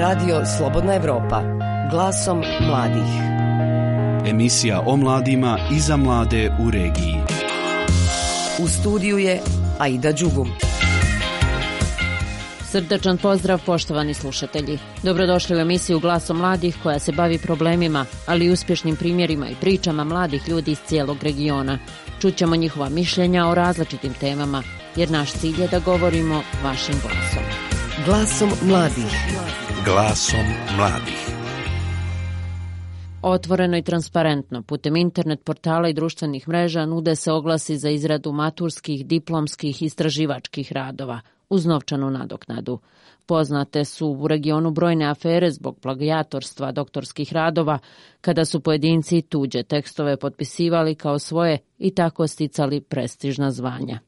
Radio Slobodna Evropa. Glasom mladih. Emisija o mladima i za mlade u regiji. U studiju je Aida Đugum. Srdačan pozdrav poštovani slušatelji. Dobrodošli u emisiju Glasom mladih koja se bavi problemima, ali i uspješnim primjerima i pričama mladih ljudi iz cijelog regiona. Čućemo njihova mišljenja o različitim temama, jer naš cilj je da govorimo vašim glasom. Glasom mladih. Glasom mladih. Otvoreno i transparentno, putem internet portala i društvenih mreža nude se oglasi za izradu maturskih, diplomskih i istraživačkih radova uz novčanu nadoknadu. Poznate su u regionu brojne afere zbog plagijatorstva doktorskih radova, kada su pojedinci tuđe tekstove potpisivali kao svoje i tako sticali prestižna zvanja.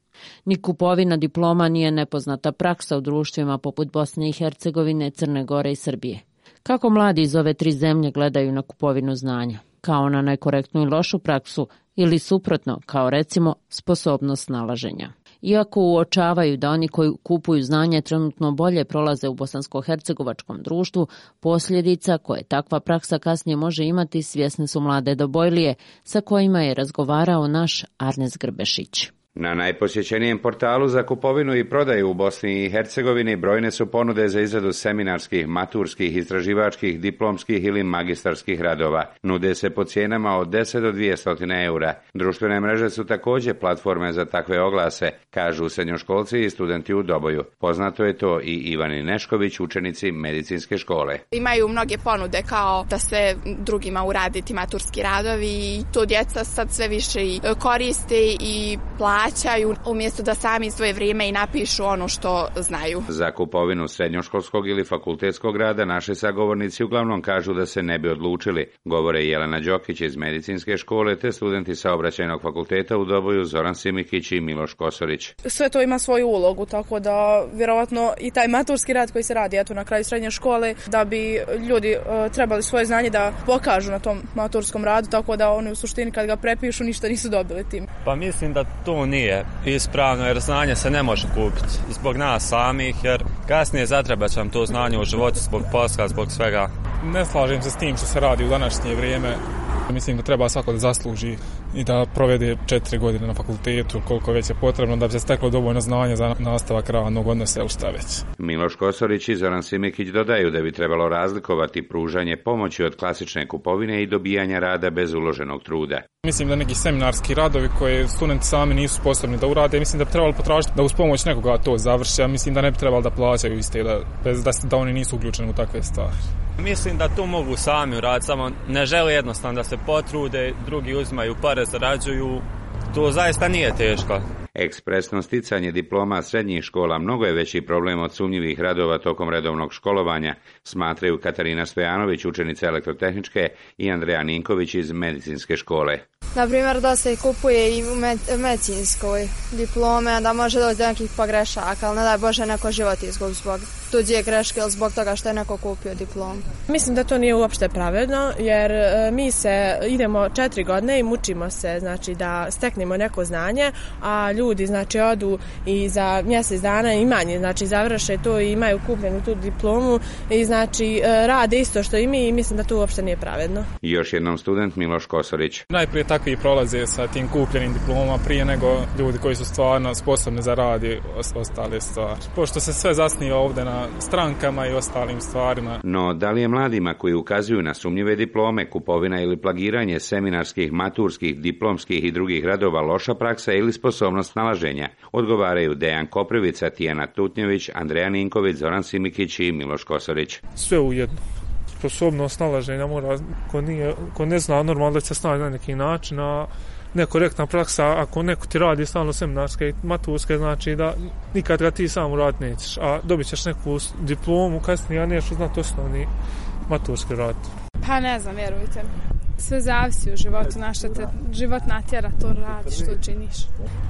Ni kupovina diploma nije nepoznata praksa u društvima poput Bosne i Hercegovine, Crne Gore i Srbije. Kako mladi iz ove tri zemlje gledaju na kupovinu znanja? Kao na nekorektnu i lošu praksu ili suprotno, kao recimo sposobnost nalaženja? Iako uočavaju da oni koji kupuju znanje trenutno bolje prolaze u bosansko-hercegovačkom društvu, posljedica koje takva praksa kasnije može imati svjesne su mlade dobojlije sa kojima je razgovarao naš Arnes Grbešić. Na najposjećenijem portalu za kupovinu i prodaju u Bosni i Hercegovini brojne su ponude za izradu seminarskih, maturskih, istraživačkih, diplomskih ili magistarskih radova. Nude se po cijenama od 10 do 200 eura. Društvene mreže su također platforme za takve oglase, kažu srednjoškolci i studenti u Doboju. Poznato je to i Ivani Nešković, učenici medicinske škole. Imaju mnoge ponude kao da se drugima uraditi maturski radovi i to djeca sad sve više koriste i plaćaju plaćaju umjesto da sami svoje vrijeme i napišu ono što znaju. Za kupovinu srednjoškolskog ili fakultetskog rada naši sagovornici uglavnom kažu da se ne bi odlučili. Govore Jelena Đokić iz medicinske škole te studenti saobraćajnog fakulteta u Doboju Zoran Simikić i Miloš Kosorić. Sve to ima svoju ulogu, tako da vjerovatno i taj maturski rad koji se radi eto na kraju srednje škole, da bi ljudi uh, trebali svoje znanje da pokažu na tom maturskom radu, tako da oni u suštini kad ga prepišu ništa nisu dobili tim. Pa mislim da to nije ispravno jer znanje se ne može kupiti zbog nas samih jer kasnije zatrebat će vam to znanje u životu zbog posla, zbog svega. Ne slažem se s tim što se radi u današnje vrijeme. Mislim da treba svako da zasluži i da provede četiri godine na fakultetu koliko već je potrebno da bi se steklo dovoljno znanja za nastavak radnog odnosa ili šta već. Miloš Kosorić i Zoran Simikić dodaju da bi trebalo razlikovati pružanje pomoći od klasične kupovine i dobijanja rada bez uloženog truda. Mislim da neki seminarski radovi koje studenti sami nisu sposobni da urade, mislim da bi trebalo potražiti da uz pomoć nekoga to završi, a mislim da ne bi trebalo da plaćaju iste, da, bez, da, da oni nisu uključeni u takve stvari. Mislim da to mogu sami uraditi, samo ne žele jednostavno da se potrude, drugi uzimaju pare, zarađuju, to zaista nije teško. Ekspresno sticanje diploma srednjih škola mnogo je veći problem od sumnjivih radova tokom redovnog školovanja, smatraju Katarina Stojanović, učenica elektrotehničke i Andreja Ninković iz medicinske škole. Na primjer da se kupuje i u medicinskoj diplome, da može doći do nekih pogrešaka, ali ne daj Bože neko život izgub zbog tuđe greške ili zbog toga što je neko kupio diplom. Mislim da to nije uopšte pravedno, jer mi se idemo četiri godine i mučimo se, znači da steknemo neko znanje, a ljudi znači odu i za mjesec dana i manje, znači završe to i imaju kupljenu tu diplomu i znači rade isto što i mi i mislim da to uopšte nije pravedno. Još jednom student Miloš Kosorić. Najprije takvi prolaze sa tim kupljenim diplomama prije nego ljudi koji su stvarno sposobni za rad i ostale stvari. Pošto se sve zasniva ovdje na strankama i ostalim stvarima. No, da li je mladima koji ukazuju na sumnjive diplome, kupovina ili plagiranje seminarskih, maturskih, diplomskih i drugih radova loša praksa ili sposobnost nalaženja? Odgovaraju Dejan Koprivica, Tijana Tutnjević, Andreja Ninković, Zoran Simikić i Miloš Kosorić. Sve ujedno sposobnost nalaženja mora, ko, nije, ko ne zna normalno da će snaći na neki način, a nekorektna praksa, ako neko ti radi stalno seminarske i maturske, znači da nikad ga ti sam uraditi nećeš, a dobit ćeš neku diplomu kasnije, a nećeš znati osnovni maturski rad. Pa ne znam, vjerujte sve zavisi u životu, na što te život natjera to radi što činiš.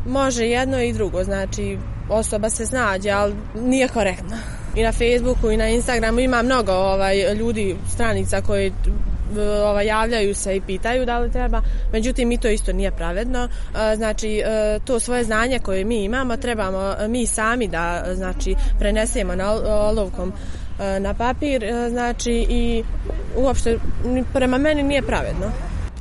Može jedno i drugo, znači osoba se snađe, ali nije korektno. I na Facebooku i na Instagramu ima mnogo ovaj ljudi, stranica koji ovaj, javljaju se i pitaju da li treba, međutim mi to isto nije pravedno. Znači to svoje znanje koje mi imamo trebamo mi sami da znači prenesemo na olovkom na papir, znači i uopšte prema meni nije pravedno.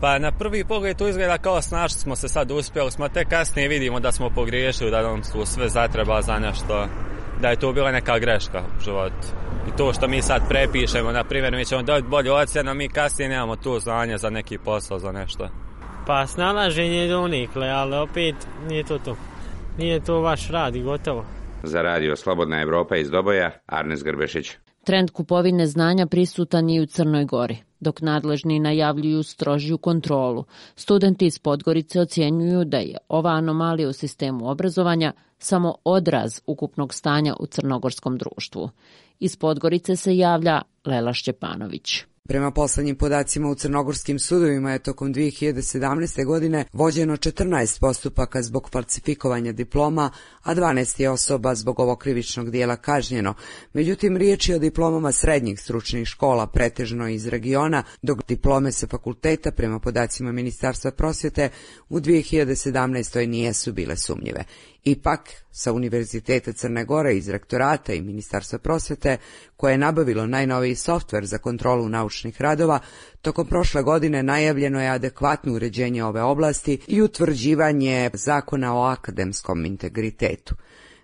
Pa na prvi pogled to izgleda kao snašli smo se sad uspjeli smo, te kasnije vidimo da smo pogriješili, da nam su sve zatreba za nešto, da je to bila neka greška u životu. I to što mi sad prepišemo, na primjer, mi ćemo dobiti bolju ocjenu, mi kasnije nemamo to znanje za neki posao, za nešto. Pa snalaženje je donikle, ali opet nije to to. Nije to vaš rad i gotovo. Za radio Slobodna Evropa iz Doboja, Arnes Grbešić. Trend kupovine znanja prisutan je i u Crnoj Gori, dok nadležni najavljuju strožiju kontrolu. Studenti iz Podgorice ocjenjuju da je ova anomalija u sistemu obrazovanja samo odraz ukupnog stanja u crnogorskom društvu. Iz Podgorice se javlja Lela Šćepanović. Prema poslednjim podacima u crnogorskim sudovima je tokom 2017. godine vođeno 14 postupaka zbog falsifikovanja diploma, a 12 je osoba zbog ovog krivičnog dijela kažnjeno. Međutim, riječ je o diplomama srednjih stručnih škola, pretežno iz regiona, dok diplome sa fakulteta, prema podacima Ministarstva prosvjete, u 2017. nijesu bile sumnjive. Ipak, sa Univerziteta Crne Gore iz rektorata i Ministarstva prosvete, koje je nabavilo najnoviji softver za kontrolu naučnih radova, tokom prošle godine najavljeno je adekvatno uređenje ove oblasti i utvrđivanje zakona o akademskom integritetu.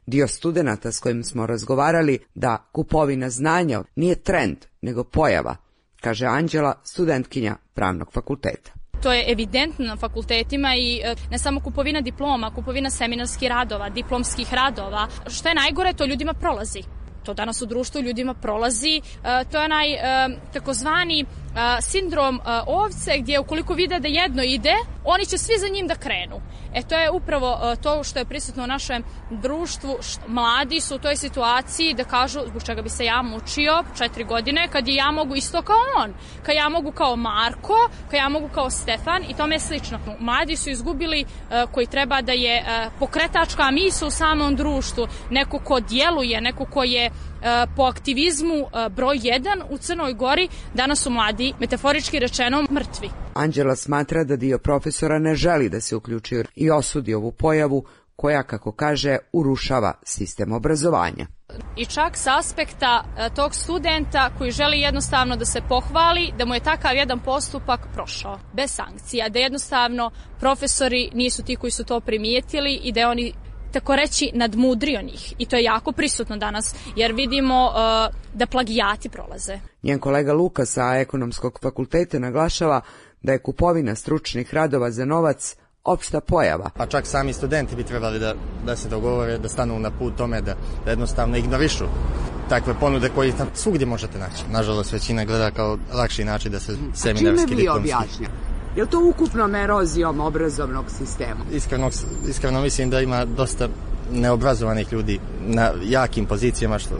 Dio studenta s kojim smo razgovarali da kupovina znanja nije trend, nego pojava, kaže Anđela, studentkinja pravnog fakulteta. To je evidentno na fakultetima i e, ne samo kupovina diploma, kupovina seminarskih radova, diplomskih radova. Što je najgore, to ljudima prolazi to danas u društvu ljudima prolazi, e, to je onaj e, takozvani sindrom ovce gdje ukoliko vide da jedno ide, oni će svi za njim da krenu. E to je upravo to što je prisutno u našem društvu. Mladi su u toj situaciji da kažu zbog čega bi se ja mučio četiri godine kad je ja mogu isto kao on, kad ja mogu kao Marko, kad ja mogu kao Stefan i tome je slično. Mladi su izgubili koji treba da je pokretačka misa u samom društvu, neko ko djeluje, neko ko je po aktivizmu broj 1 u Crnoj Gori, danas su mladi, metaforički rečeno, mrtvi. Anđela smatra da dio profesora ne želi da se uključi i osudi ovu pojavu koja, kako kaže, urušava sistem obrazovanja. I čak s aspekta tog studenta koji želi jednostavno da se pohvali da mu je takav jedan postupak prošao, bez sankcija, da jednostavno profesori nisu ti koji su to primijetili i da oni tako reći nadmudrio njih i to je jako prisutno danas jer vidimo uh, da plagijati prolaze. Njen kolega Luka sa ekonomskog fakulteta naglašava da je kupovina stručnih radova za novac opšta pojava. Pa čak sami studenti bi trebali da, da se dogovore, da stanu na put tome, da, da jednostavno ignorišu takve ponude koje tam svugdje možete naći. Nažalost, većina gleda kao lakši način da se seminarski A čime vi objašnja? Je li to ukupnom erozijom obrazovnog sistema? Iskreno, iskreno mislim da ima dosta neobrazovanih ljudi na jakim pozicijama što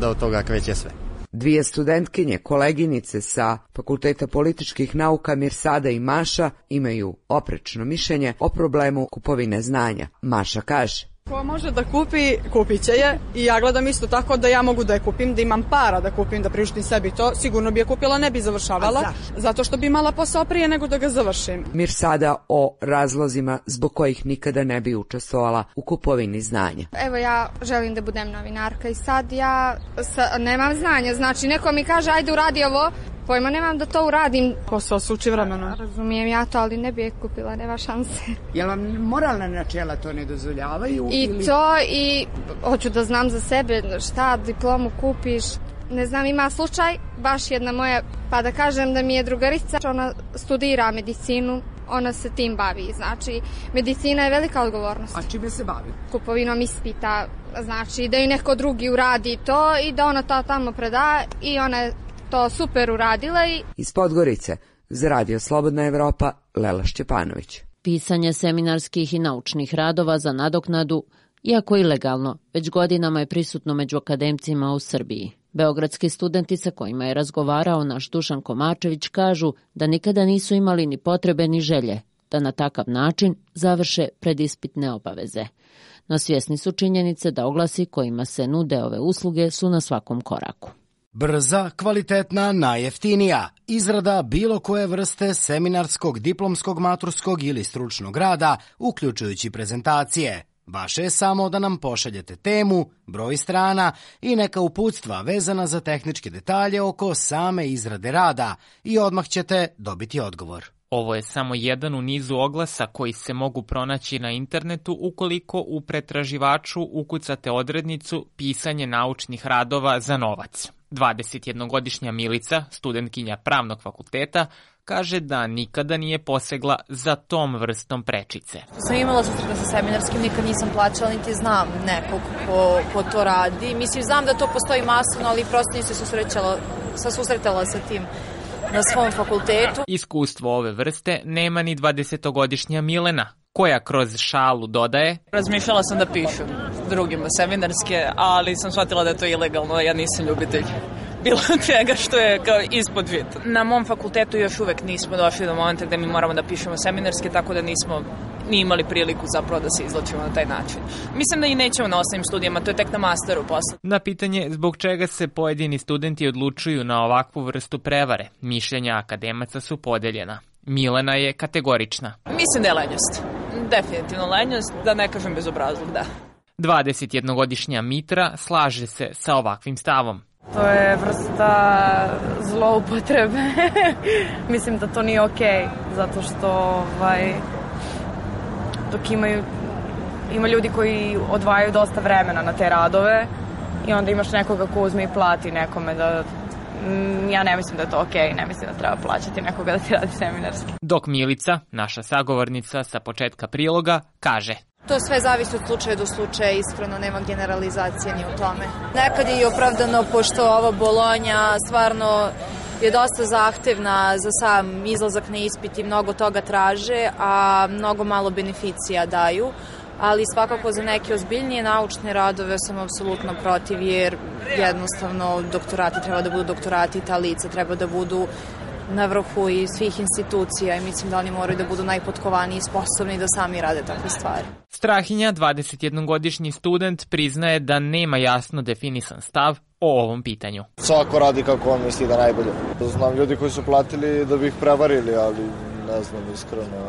da od toga kreće sve. Dvije studentkinje, koleginice sa Fakulteta političkih nauka Mirsada i Maša imaju oprečno mišljenje o problemu kupovine znanja. Maša kaže. Ko može da kupi, kupit će je i ja gledam isto tako da ja mogu da je kupim, da imam para da kupim, da priuštim sebi to, sigurno bi je kupila, ne bi završavala, zato što bi imala posao prije nego da ga završim. Mir sada o razlozima zbog kojih nikada ne bi učestvovala u kupovini znanja. Evo ja želim da budem novinarka i sad ja sa, nemam znanja, znači neko mi kaže ajde uradi ovo, Pojma nemam da to uradim. Posao se uči vremenom. Razumijem ja to, ali ne bi je kupila, nema šanse. Jel vam moralna načela to ne dozvoljavaju? I ili... to i hoću da znam za sebe šta diplomu kupiš. Ne znam, ima slučaj, baš jedna moja, pa da kažem da mi je drugarica, ona studira medicinu, ona se tim bavi. Znači, medicina je velika odgovornost. A čime se bavi? Kupovinom ispita, znači da i neko drugi uradi to i da ona to tamo preda i ona je to super uradila i... Iz Podgorice, za Radio Slobodna Evropa, Lela Šćepanović. Pisanje seminarskih i naučnih radova za nadoknadu, iako ilegalno, već godinama je prisutno među akademcima u Srbiji. Beogradski studenti sa kojima je razgovarao naš Dušan Komačević kažu da nikada nisu imali ni potrebe ni želje da na takav način završe predispitne obaveze. No svjesni su činjenice da oglasi kojima se nude ove usluge su na svakom koraku. Brza, kvalitetna, najjeftinija. Izrada bilo koje vrste seminarskog, diplomskog, maturskog ili stručnog rada, uključujući prezentacije. Vaše je samo da nam pošaljete temu, broj strana i neka uputstva vezana za tehničke detalje oko same izrade rada i odmah ćete dobiti odgovor. Ovo je samo jedan u nizu oglasa koji se mogu pronaći na internetu ukoliko u pretraživaču ukucate odrednicu pisanje naučnih radova za novac. 21-godišnja Milica, studentkinja pravnog fakulteta, kaže da nikada nije posegla za tom vrstom prečice. Sam imala susreta sa seminarskim, nikad nisam plaćala, niti znam nekog ko, ko to radi. Mislim, znam da to postoji masno, ali prosto nisam se susrećala, sa susretala sa tim na svom fakultetu. Iskustvo ove vrste nema ni 20-godišnja Milena, koja kroz šalu dodaje Razmišljala sam da pišu drugima seminarske, ali sam shvatila da je to ilegalno, ja nisam ljubitelj bilo čega što je kao ispod vita. Na mom fakultetu još uvek nismo došli do momenta gde mi moramo da pišemo seminarske, tako da nismo ni imali priliku zapravo da se izlačimo na taj način. Mislim da i nećemo na osnovnim studijama, to je tek na masteru posle. Na pitanje zbog čega se pojedini studenti odlučuju na ovakvu vrstu prevare, mišljenja akademaca su podeljena. Milena je kategorična. Mislim da je lenjost. Definitivno lenjost, da ne kažem bezobrazluk, da. 21-godišnja Mitra slaže se sa ovakvim stavom. To je vrsta zloupotrebe. Mislim da to nije okay, zato što ovaj, dok imaju, ima ljudi koji odvajaju dosta vremena na te radove i onda imaš nekoga ko uzme i plati nekome da mm, ja ne mislim da je to okay, ne mislim da treba plaćati nekoga da ti radi seminarski. Dok Milica, naša sagovornica sa početka priloga, kaže To sve zavisi od slučaja do slučaja, iskreno nema generalizacije ni u tome. Nekad je i opravdano, pošto ova bolonja stvarno je dosta zahtevna za sam izlazak na ispit i mnogo toga traže, a mnogo malo beneficija daju ali svakako za neke ozbiljnije naučne radove sam apsolutno protiv jer jednostavno doktorati treba da budu doktorati, ta lica treba da budu na vrhu i svih institucija i mislim da oni moraju da budu najpotkovaniji i sposobni da sami rade takve stvari. Strahinja, 21-godišnji student, priznaje da nema jasno definisan stav o ovom pitanju. Svako radi kako on misli da najbolje. Znam ljudi koji su platili da bi ih prevarili, ali ne znam iskreno,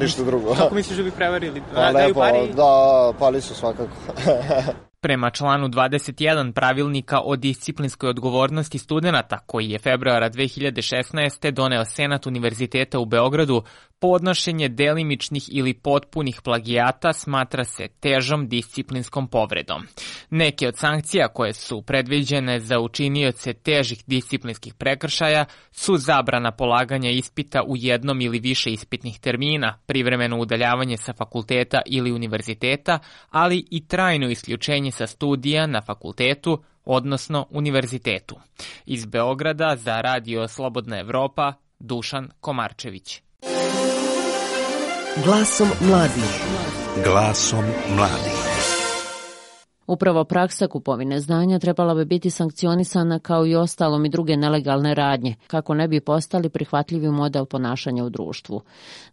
ništa drugo. Kako misliš da bi prevarili? Pa lepo, da, pali su svakako. Prema članu 21 pravilnika o disciplinskoj odgovornosti studenta, koji je februara 2016. doneo Senat Univerziteta u Beogradu, podnošenje delimičnih ili potpunih plagijata smatra se težom disciplinskom povredom. Neke od sankcija koje su predviđene za učinioce težih disciplinskih prekršaja su zabrana polaganja ispita u jednom ili više ispitnih termina, privremeno udaljavanje sa fakulteta ili univerziteta, ali i trajno isključenje sa studija na fakultetu, odnosno univerzitetu. Iz Beograda za Radio Slobodna Evropa, Dušan Komarčević. Glasom mladih. Glasom mladih. Upravo praksa kupovine znanja trebala bi biti sankcionisana kao i ostalom i druge nelegalne radnje, kako ne bi postali prihvatljivi model ponašanja u društvu.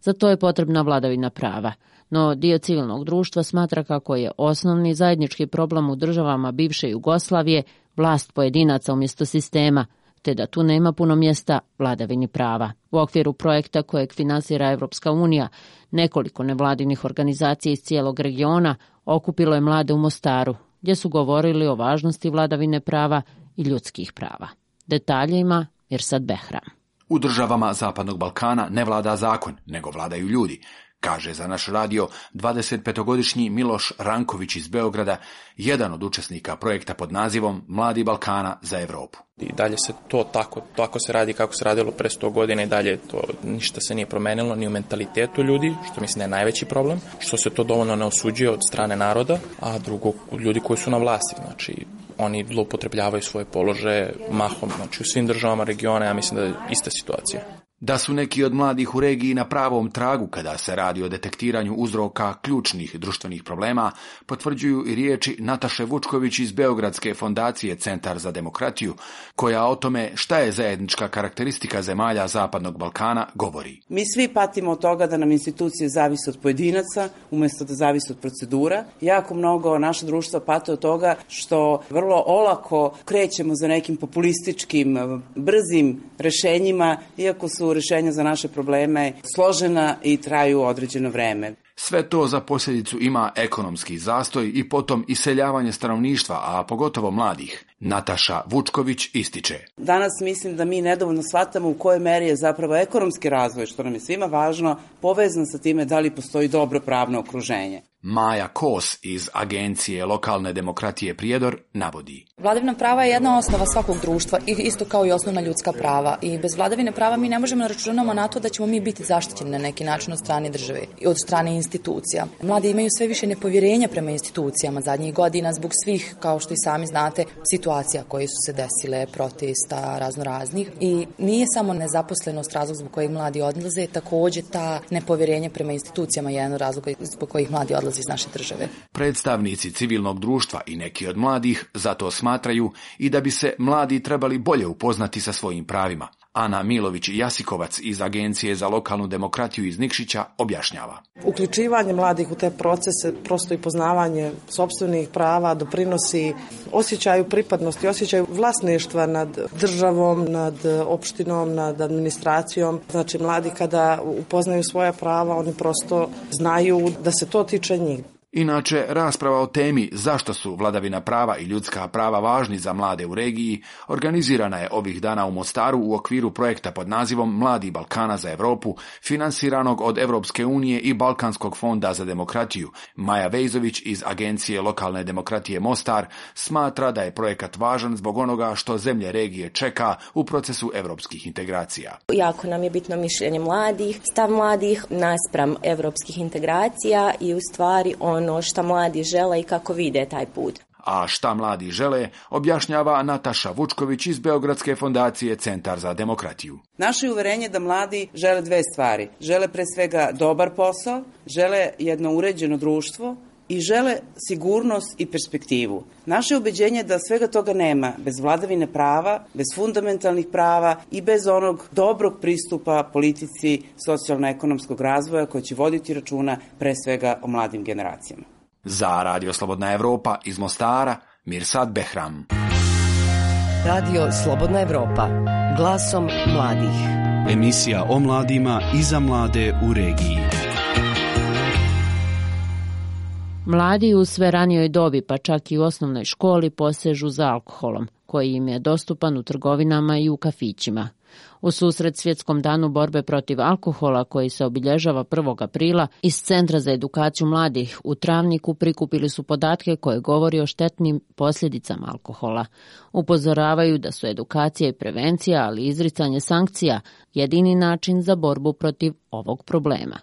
Za to je potrebna vladavina prava. No dio civilnog društva smatra kako je osnovni zajednički problem u državama bivše Jugoslavije vlast pojedinaca umjesto sistema, te da tu nema puno mjesta vladavini prava. U okviru projekta kojeg finansira Evropska unija, nekoliko nevladinih organizacija iz cijelog regiona okupilo je mlade u Mostaru, gdje su govorili o važnosti vladavine prava i ljudskih prava. Detalje ima Irsad Behram. U državama Zapadnog Balkana ne vlada zakon, nego vladaju ljudi, kaže za naš radio 25-godišnji Miloš Ranković iz Beograda, jedan od učesnika projekta pod nazivom Mladi Balkana za Evropu. I dalje se to tako, tako se radi kako se radilo pre 100 godina i dalje to ništa se nije promenilo ni u mentalitetu ljudi, što mislim da je najveći problem, što se to dovoljno ne osuđuje od strane naroda, a drugo ljudi koji su na vlasti, znači oni zloupotrebljavaju svoje položaje mahom, znači u svim državama regiona, ja mislim da je ista situacija. Da su neki od mladih u regiji na pravom tragu kada se radi o detektiranju uzroka ključnih društvenih problema, potvrđuju i riječi Nataše Vučković iz Beogradske fondacije Centar za demokratiju, koja o tome šta je zajednička karakteristika zemalja Zapadnog Balkana govori. Mi svi patimo od toga da nam institucije zavise od pojedinaca, umjesto da zavise od procedura. Jako mnogo naša društva pate od toga što vrlo olako krećemo za nekim populističkim, brzim rešenjima, iako su rešenja za naše probleme složena i traju određeno vreme. Sve to za posljedicu ima ekonomski zastoj i potom iseljavanje stanovništva, a pogotovo mladih. Nataša Vučković ističe. Danas mislim da mi nedovoljno shvatamo u kojoj meri je zapravo ekonomski razvoj, što nam je svima važno, povezan sa time da li postoji dobro pravno okruženje. Maja Kos iz Agencije lokalne demokratije Prijedor navodi. Vladavina prava je jedna osnova svakog društva i isto kao i osnovna ljudska prava i bez vladavine prava mi ne možemo računamo na to da ćemo mi biti zaštićeni na neki način od strane države i od strane institucija. Mladi imaju sve više nepovjerenja prema institucijama zadnjih godina zbog svih, kao što i sami znate, situacija koje su se desile, protesta razno raznih i nije samo nezaposlenost razlog zbog kojih mladi odlaze, također ta nepovjerenje prema institucijama je jedan razlog zbog kojih mladi odlaze iz naše države. Predstavnici civilnog društva i neki od mladih zato smatraju i da bi se mladi trebali bolje upoznati sa svojim pravima. Ana Milović Jasikovac iz Agencije za lokalnu demokratiju iz Nikšića objašnjava. Uključivanje mladih u te procese, prosto i poznavanje sobstvenih prava doprinosi osjećaju pripadnosti, osjećaju vlasništva nad državom, nad opštinom, nad administracijom. Znači mladi kada upoznaju svoja prava, oni prosto znaju da se to tiče njih. Inače, rasprava o temi zašto su vladavina prava i ljudska prava važni za mlade u regiji organizirana je ovih dana u Mostaru u okviru projekta pod nazivom Mladi Balkana za Europu, finansiranog od Europske unije i Balkanskog fonda za demokratiju. Maja Vejzović iz Agencije lokalne demokratije Mostar smatra da je projekat važan zbog onoga što zemlje regije čeka u procesu europskih integracija. Jako nam je bitno mišljenje mladih, stav mladih naspram europskih integracija i u stvari on ono šta mladi žele i kako vide taj put. A šta mladi žele, objašnjava Nataša Vučković iz Beogradske fondacije Centar za demokratiju. Naše je uverenje da mladi žele dve stvari. Žele pre svega dobar posao, žele jedno uređeno društvo i žele sigurnost i perspektivu. Naše ubeđenje je da svega toga nema bez vladavine prava, bez fundamentalnih prava i bez onog dobrog pristupa politici socijalno-ekonomskog razvoja koji će voditi računa pre svega o mladim generacijama. Za Radio Slobodna Evropa iz Mostara, Mirsad Behram. Radio Slobodna Evropa. Glasom mladih. Emisija o mladima i za mlade u regiji. Mladi u sve ranijoj dobi, pa čak i u osnovnoj školi, posežu za alkoholom, koji im je dostupan u trgovinama i u kafićima. U susret svjetskom danu borbe protiv alkohola koji se obilježava 1. aprila iz Centra za edukaciju mladih u Travniku prikupili su podatke koje govori o štetnim posljedicama alkohola. Upozoravaju da su edukacija i prevencija, ali izricanje sankcija jedini način za borbu protiv ovog problema.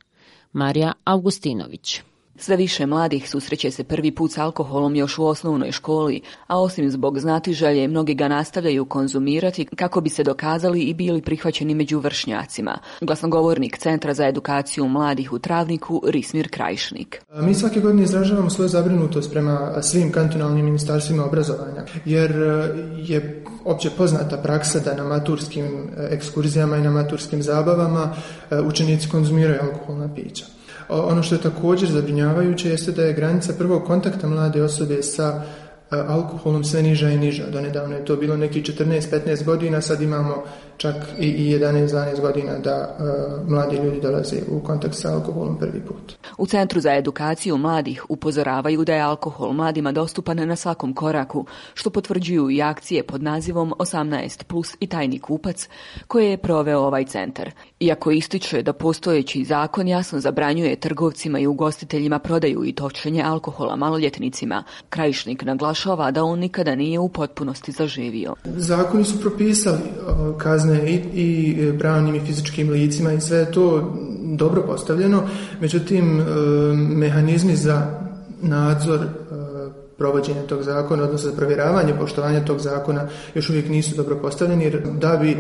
Marija Augustinović sve više mladih susreće se prvi put s alkoholom još u osnovnoj školi, a osim zbog znatiželje, mnogi ga nastavljaju konzumirati kako bi se dokazali i bili prihvaćeni među vršnjacima. Glasnogovornik Centra za edukaciju mladih u Travniku, Rismir Krajišnik. Mi svake godine izražavamo svoju zabrinutost prema svim kantonalnim ministarstvima obrazovanja, jer e, je opće poznata praksa da na maturskim e, ekskurzijama i na maturskim zabavama e, učenici konzumiraju alkoholna pića. Ono što je također zabrinjavajuće jeste da je granica prvog kontakta mlade osobe sa alkoholom sve niža i niža. Donedavno je to bilo neki 14-15 godina, sad imamo čak i 11-12 godina da uh, mladi ljudi dolaze u kontakt sa alkoholom prvi put. U Centru za edukaciju mladih upozoravaju da je alkohol mladima dostupan na svakom koraku, što potvrđuju i akcije pod nazivom 18 plus i tajni kupac koje je proveo ovaj centar. Iako ističe da postojeći zakon jasno zabranjuje trgovcima i ugostiteljima prodaju i točenje alkohola maloljetnicima, krajišnik naglašava da on nikada nije u potpunosti zaživio. Zakoni su propisali kazne kazne i, i pravnim i fizičkim licima i sve je to dobro postavljeno, međutim e, mehanizmi za nadzor e, provođenja tog zakona, odnosno za provjeravanje poštovanja tog zakona još uvijek nisu dobro postavljeni jer da bi e,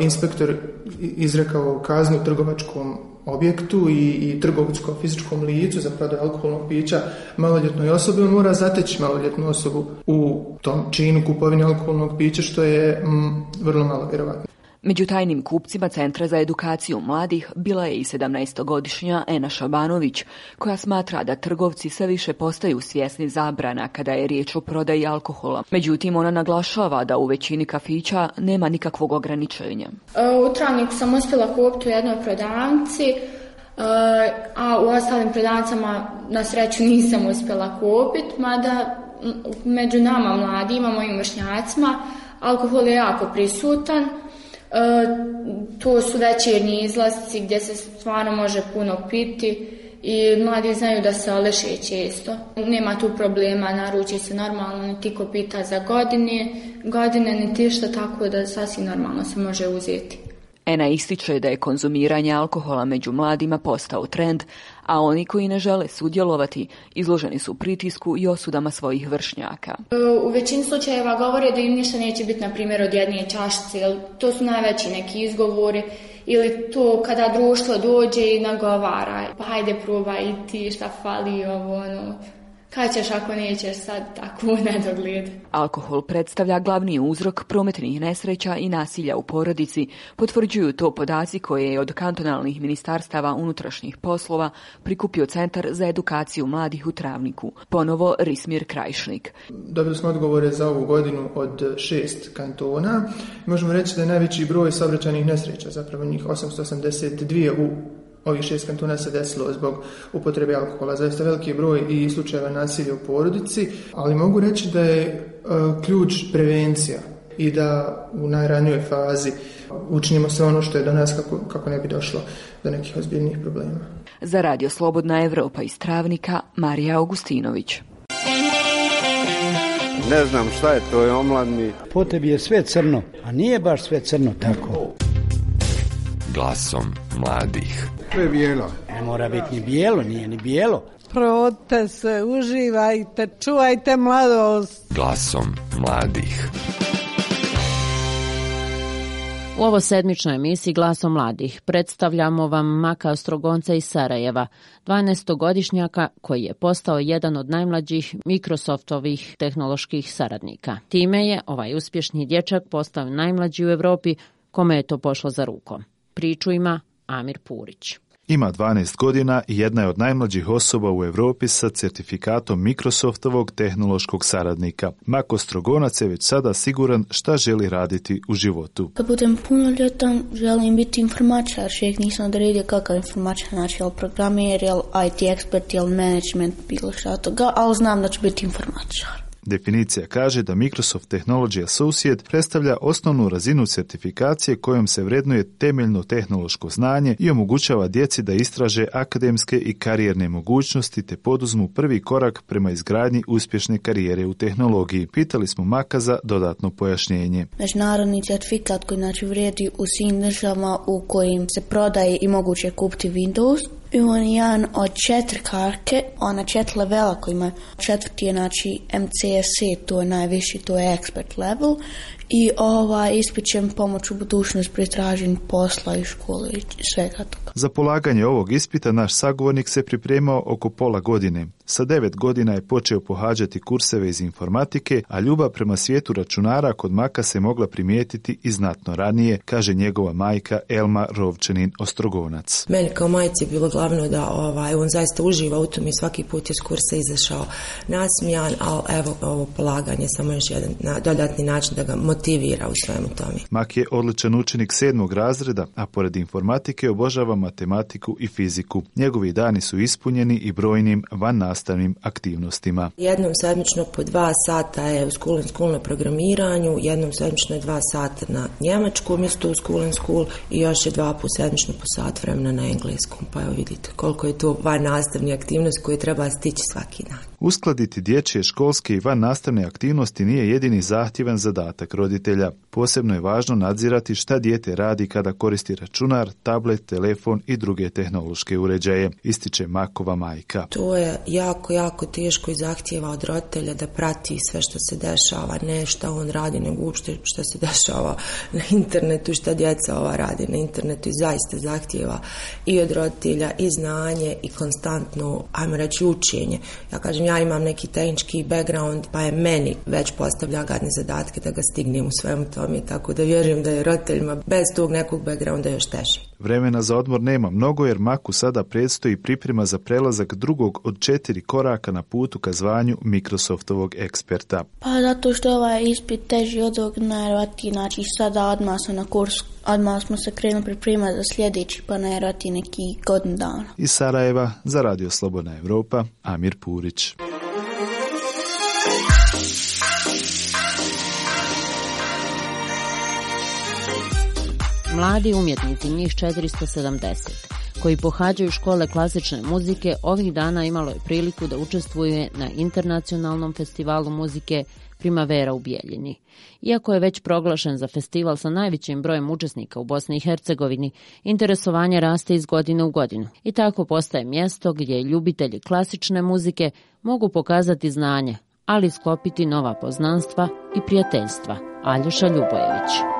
inspektor izrekao kaznu trgovačkom objektu i, i trgovskom fizičkom licu za prodaju alkoholnog pića maloljetnoj osobi, on mora zateći maloljetnu osobu u tom činu kupovine alkoholnog pića, što je mm, vrlo malo vjerovatno. Među tajnim kupcima Centra za edukaciju mladih bila je i 17-godišnja Ena Šabanović, koja smatra da trgovci sve više postaju svjesni zabrana kada je riječ o prodaji alkohola. Međutim, ona naglašava da u većini kafića nema nikakvog ograničenja. U Travniku sam uspjela kupiti u jednoj prodavnici a u ostalim prodavnicama na sreću nisam uspjela kupiti, mada među nama mladima, mojim vršnjacima, alkohol je jako prisutan. E, to su večernji izlasci gdje se stvarno može puno piti i mladi znaju da se aleše često. Nema tu problema, naruči se normalno, niti ko pita za godine, godine niti što tako da sasvim normalno se može uzeti. Ena ističe da je konzumiranje alkohola među mladima postao trend, a oni koji ne žele sudjelovati izloženi su pritisku i osudama svojih vršnjaka. U većini slučajeva govore da im ništa neće biti, na primjer, od jedne čašice, to su najveći neki izgovori, ili to kada društvo dođe i nagovara, pa hajde probaj i ti šta fali, ovo, ono, kad ćeš ako nećeš sad tako nedogled. Alkohol predstavlja glavni uzrok prometnih nesreća i nasilja u porodici, potvrđuju to podaci koje je od kantonalnih ministarstava unutrašnjih poslova prikupio Centar za edukaciju mladih u Travniku. Ponovo Rismir Krajšnik. Dobili smo odgovore za ovu godinu od šest kantona. Možemo reći da je najveći broj saobraćajnih nesreća, zapravo njih 882 u ovih šest kantona se desilo zbog upotrebe alkohola. Zaista veliki broj i slučajeva nasilja u porodici, ali mogu reći da je e, ključ prevencija i da u najranijoj fazi učinimo sve ono što je do nas kako, kako ne bi došlo do nekih ozbiljnih problema. Za Radio Slobodna Evropa iz Travnika, Marija Augustinović. Ne znam šta je to, je omladni. Po tebi je sve crno, a nije baš sve crno tako. Glasom mladih. To je bijelo. Ne mora biti ni bijelo, nije ni bijelo. Provodite se, uživajte, čuvajte mladost. Glasom mladih. U ovo sedmičnoj emisiji Glasom mladih predstavljamo vam Maka Ostrogonca iz Sarajeva, 12-godišnjaka koji je postao jedan od najmlađih Microsoftovih tehnoloških saradnika. Time je ovaj uspješni dječak postao najmlađi u Europi kome je to pošlo za rukom. Priču ima Amir Purić. Ima 12 godina i jedna je od najmlađih osoba u Europi sa certifikatom Microsoftovog tehnološkog saradnika. Mako Strogonac je već sada siguran šta želi raditi u životu. Kad budem punoljetan, želim biti informačar, še nisam odredio kakav informačar, znači jel programer, jel IT ekspert, jel management, bilo šta toga, ali znam da ću biti informačar. Definicija kaže da Microsoft Technology Associate predstavlja osnovnu razinu certifikacije kojom se vrednuje temeljno tehnološko znanje i omogućava djeci da istraže akademske i karijerne mogućnosti te poduzmu prvi korak prema izgradnji uspješne karijere u tehnologiji. Pitali smo Maka za dodatno pojašnjenje. Međunarodni certifikat koji znači vrijedi u svim državama u kojim se prodaje i moguće kupiti Windows i on je jedan od četiri karke, ona četiri levela koji ima četvrti je znači MCSC, to je najviši, to je expert level i ispit će pomoć u budućnost pri traženju posla i škole i svega toga. Za polaganje ovog ispita naš sagovornik se pripremao oko pola godine. Sa devet godina je počeo pohađati kurseve iz informatike, a ljubav prema svijetu računara kod Maka se mogla primijetiti i znatno ranije, kaže njegova majka Elma Rovčanin Ostrogonac. Meni kao majci je bilo glavno da ovaj, on zaista uživa u tom i svaki put je s kursa izašao nasmijan, ali evo ovo polaganje samo još jedan na, dodatni način da ga motivira u svemu tome. Mak je odličan učenik sedmog razreda, a pored informatike obožava matematiku i fiziku. Njegovi dani su ispunjeni i brojnim van nastavnim aktivnostima. Jednom sedmično po dva sata je u School and School na programiranju, jednom sedmično je dva sata na njemačkom isto u School and School i još je dva po sedmično po sat vremena na engleskom. Pa evo vidite koliko je to van nastavni aktivnost koju treba stići svaki dan. Uskladiti dječje školske i van nastavne aktivnosti nije jedini zahtjevan zadatak roditelja. Posebno je važno nadzirati šta dijete radi kada koristi računar, tablet, telefon i druge tehnološke uređaje, ističe Makova majka. To je jako, jako teško i zahtjeva od roditelja da prati sve što se dešava, ne šta on radi, nego uopšte što se dešava na internetu, šta djeca ova radi na internetu i zaista zahtjeva i od roditelja i znanje i konstantno, ajmo reći, učenje. Ja kažem, ja imam neki tehnički background, pa je meni već postavlja gadne zadatke da ga stignem u svemu tome, tako da vjerujem da je roditeljima bez tog nekog backgrounda još teže. Vremena za odmor nema mnogo jer Maku sada predstoji priprema za prelazak drugog od četiri koraka na putu ka zvanju Microsoftovog eksperta. Pa zato što ovaj ispit teži od ovog najvjerojatnije, znači sada odmah smo na kursu, odmah smo se krenuli pripremati za sljedeći, pa najvjerojatnije neki godin dana. Iz Sarajeva za Radio Slobodna Europa, Amir Purić. Mladi umjetnici, njih 470, koji pohađaju škole klasične muzike, ovih dana imalo je priliku da učestvuje na internacionalnom festivalu muzike Primavera u Bijeljini. Iako je već proglašen za festival sa najvećim brojem učesnika u Bosni i Hercegovini, interesovanje raste iz godine u godinu i tako postaje mjesto gdje ljubitelji klasične muzike mogu pokazati znanje, ali sklopiti nova poznanstva i prijateljstva. Aljoša Ljubojević.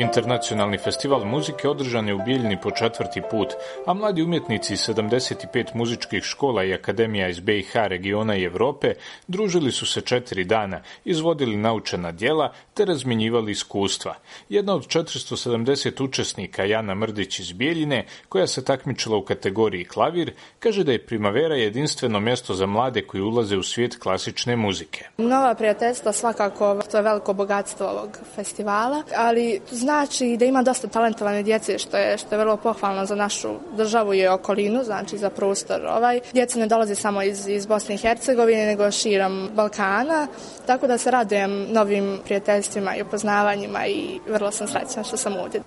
Internacionalni festival muzike održan je u Bijeljni po četvrti put, a mladi umjetnici iz 75 muzičkih škola i akademija iz BiH regiona i Europe družili su se četiri dana, izvodili naučena djela te razmjenjivali iskustva. Jedna od 470 učesnika, Jana Mrdić iz Bijeljine, koja se takmičila u kategoriji klavir, kaže da je primavera jedinstveno mjesto za mlade koji ulaze u svijet klasične muzike. Nova prijateljstva svakako to je veliko bogatstvo ovog festivala, ali znači da ima dosta talentovane djece što je, što je vrlo pohvalno za našu državu i okolinu, znači za prostor ovaj. Djeca ne dolaze samo iz, iz Bosne i Hercegovine, nego širom Balkana, tako da se radujem novim prijateljstvima i upoznavanjima i vrlo sam srećna što sam ovdje.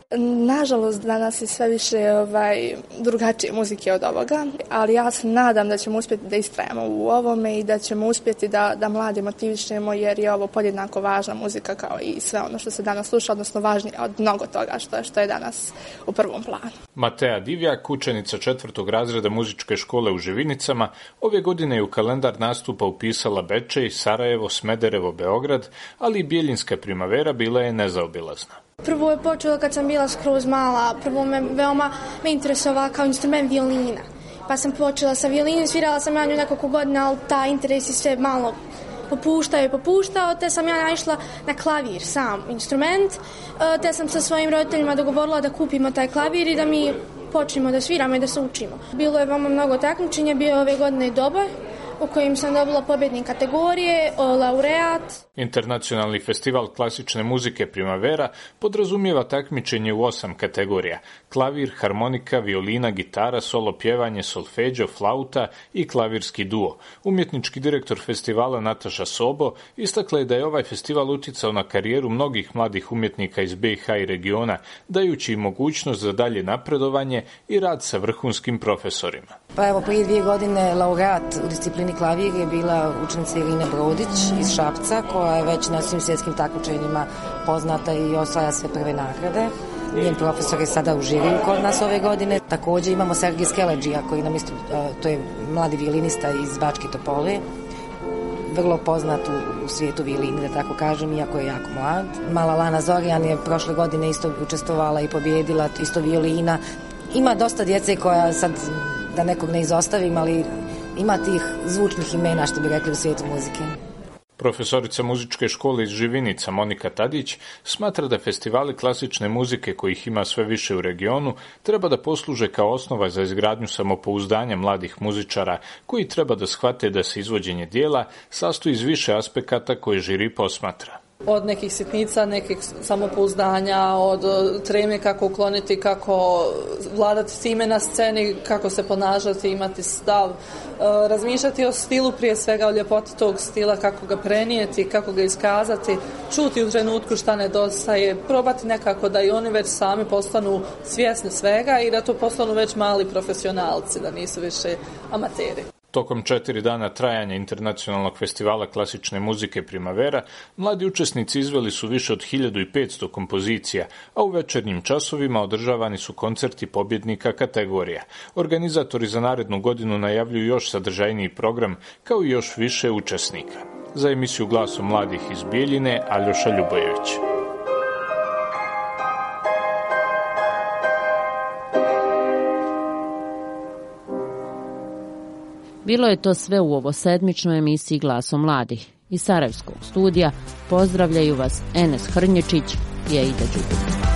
Nažalost, danas je sve više ovaj, drugačije muzike od ovoga, ali ja se nadam da ćemo uspjeti da istrajemo u ovome i da ćemo uspjeti da, da mlade motivišemo jer je ovo podjednako važna muzika kao i sve ono što se danas sluša, odnosno važnije od mnogo toga što je, što je danas u prvom planu. Matea Divjak, učenica četvrtog razreda muzičke škole u Živinicama, ove godine je u kalendar nastupa upisala Bečej, Sarajevo, Smederevo, Beograd, ali i Bijeljinska primavera bila je nezaobilazna. Prvo je počelo kad sam bila skroz mala, prvo me veoma me interesovala kao instrument violina. Pa sam počela sa violinom, svirala sam ja nju nekoliko godina, ali ta interes je sve malo popuštao i popuštao, te sam ja naišla na klavir, sam instrument, e, te sam sa svojim roditeljima dogovorila da kupimo taj klavir i da mi počnemo da sviramo i da se učimo. Bilo je veoma mnogo takmičenja, bio je ove godine i dobar, u kojim sam dobila pobjednik kategorije, laureat. Internacionalni festival klasične muzike Primavera podrazumijeva takmičenje u osam kategorija. Klavir, harmonika, violina, gitara, solo pjevanje, solfeđo, flauta i klavirski duo. Umjetnički direktor festivala Nataša Sobo istakla je da je ovaj festival utjecao na karijeru mnogih mladih umjetnika iz BiH i regiona, dajući im mogućnost za dalje napredovanje i rad sa vrhunskim profesorima. Pa evo, prije dvije godine laureat u disciplini klavir je bila učenica Irina Brodić iz Šapca, koja je već na svim svjetskim takmičenjima poznata i osvaja sve prve nagrade. Njen profesor je sada u žiriju kod nas ove godine. Također imamo Sergij Skeleđija koji nam isto, to je mladi violinista iz Bačke Topole vrlo poznat u, u svijetu violini, da tako kažem, iako je jako mlad. Mala Lana Zorjan je prošle godine isto učestvovala i pobjedila, isto violina. Ima dosta djece koja sad, da nekog ne izostavim, ali ima tih zvučnih imena, što bi rekli u svijetu muzike. Profesorica muzičke škole iz Živinica Monika Tadić smatra da festivali klasične muzike kojih ima sve više u regionu treba da posluže kao osnova za izgradnju samopouzdanja mladih muzičara koji treba da shvate da se izvođenje dijela sastoji iz više aspekata koje žiri posmatra od nekih sitnica, nekih samopouzdanja, od treme kako ukloniti, kako vladati time na sceni, kako se ponašati, imati stav, e, razmišljati o stilu prije svega, o ljepoti tog stila, kako ga prenijeti, kako ga iskazati, čuti u trenutku šta nedostaje, probati nekako da i oni već sami postanu svjesni svega i da to postanu već mali profesionalci, da nisu više amateri. Tokom četiri dana trajanja internacionalnog festivala klasične muzike Primavera, mladi učesnici izveli su više od 1500 kompozicija, a u večernjim časovima održavani su koncerti pobjednika kategorija. Organizatori za narednu godinu najavljuju još sadržajniji program, kao i još više učesnika. Za emisiju Glasom mladih iz Bijeljine, Aljoša Ljubojević. Bilo je to sve u ovo sedmičnoj emisiji Glasom mladih. Iz Sarajevskog studija pozdravljaju vas Enes Hrnječić i Aida Đubić.